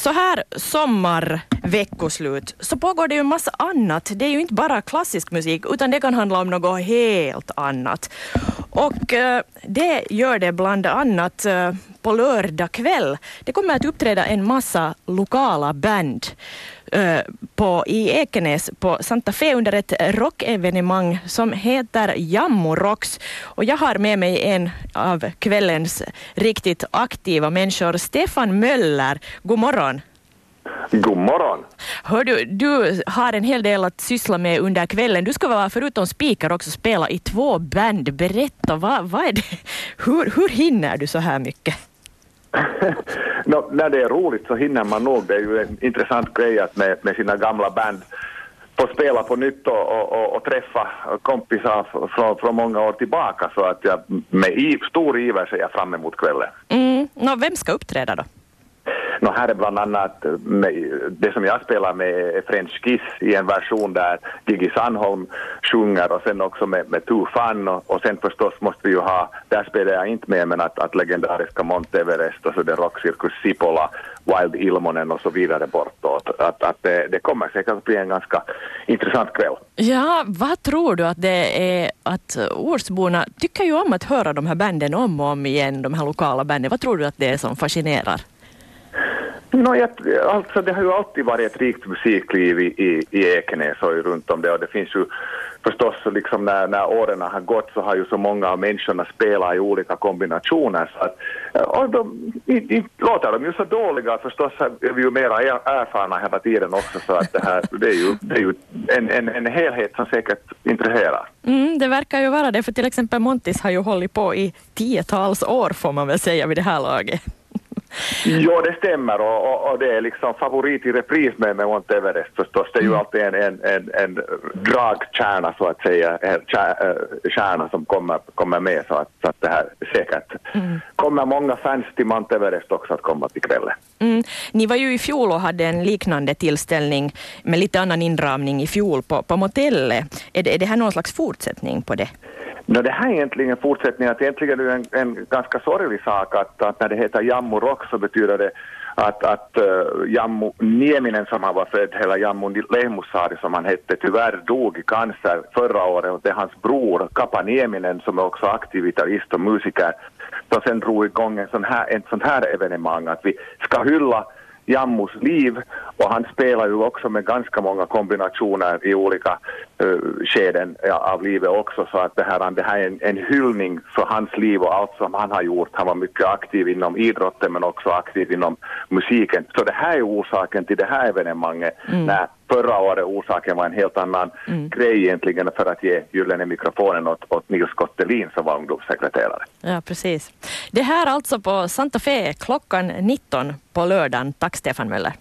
så här sommarveckoslut så pågår det ju en massa annat. Det är ju inte bara klassisk musik utan det kan handla om något helt annat. Och eh, det gör det bland annat eh, på lördag kväll. Det kommer att uppträda en massa lokala band på, i Ekenäs på Santa Fe under ett rockevenemang som heter Jammo Rocks. Och jag har med mig en av kvällens riktigt aktiva människor, Stefan Möller. God morgon. God morgon. Hör du, du har en hel del att syssla med under kvällen. Du ska vara förutom speaker också spela i två band. Berätta, vad, vad är det? Hur, hur hinner du så här mycket? no, när det är roligt så hinner man nog. Det är ju en intressant grej att med, med sina gamla band få spela på nytt och, och, och, och träffa kompisar från, från många år tillbaka. Så att jag med i, stor iver ser jag fram emot kvällen. Mm. No, vem ska uppträda då? No, här är bland annat med, det som jag spelar med är French Kiss i en version där Gigi Sandholm sjunger och sen också med, med Too Fun och, och sen förstås måste vi ju ha, där spelar jag inte med men att, att legendariska Monteverest och så det rockcirkus Sipola, Wild Ilmonen och så vidare bortåt. Att, att det, det kommer säkert att bli en ganska intressant kväll. Ja, vad tror du att det är att Årsborna tycker ju om att höra de här banden om och om igen, de här lokala banden. Vad tror du att det är som fascinerar? No, jag, alltså det har ju alltid varit ett rikt musikliv i, i, i Ekenäs och runt om det och det finns ju förstås liksom när, när åren har gått så har ju så många av människorna spelat i olika kombinationer så att, eh, och de, i, i, låter de ju så dåliga förstås är vi ju mera erfarna hela tiden också så att det här det är ju, det är ju en, en, en helhet som säkert intresserar. Mm, det verkar ju vara det för till exempel Montis har ju hållit på i tiotals år får man väl säga vid det här laget. Jo, det stämmer och, och, och, det är liksom favorit i repris med, med Mount Everest förstås. Det är ju mm. alltid en, en, en, en dragkärna så att säga, en kärna som kommer, kommer med så att, så att det här säkert mm. kommer många fans till Mount Everest också att komma till kvällen. Mm. Ni var ju i fjol och hade en liknande tillställning med lite annan inramning i fjol på, på motellet. Är det, är det här någon slags fortsättning på det? No, det här är egentligen fortsättningen, att egentligen är det en, en ganska sorglig sak att, att när det heter Jammu Rock så betyder det att, att uh, Jammu Nieminen som han var född, hela Jammu Lehmussaari som han hette, tyvärr dog i cancer förra året. Och det är hans bror Kapa Nieminen som är också aktiv gitarrist och musiker. Som sen drog igång en sån här, ett sånt här evenemang att vi ska hylla Jammus liv och han spelar ju också med ganska många kombinationer i olika uh, skeden av livet också så att det här, det här är en, en hyllning för hans liv och allt som han har gjort. Han var mycket aktiv inom idrotten men också aktiv inom musiken. Så det här är orsaken till det här evenemanget mm. när förra året orsaken var en helt annan mm. grej egentligen för att ge gyllene mikrofonen åt, åt Nils Gottelin som var ungdomssekreterare. Ja, precis. Det här alltså på Santa Fe klockan 19 på lördagen. Tack Stefan Möller.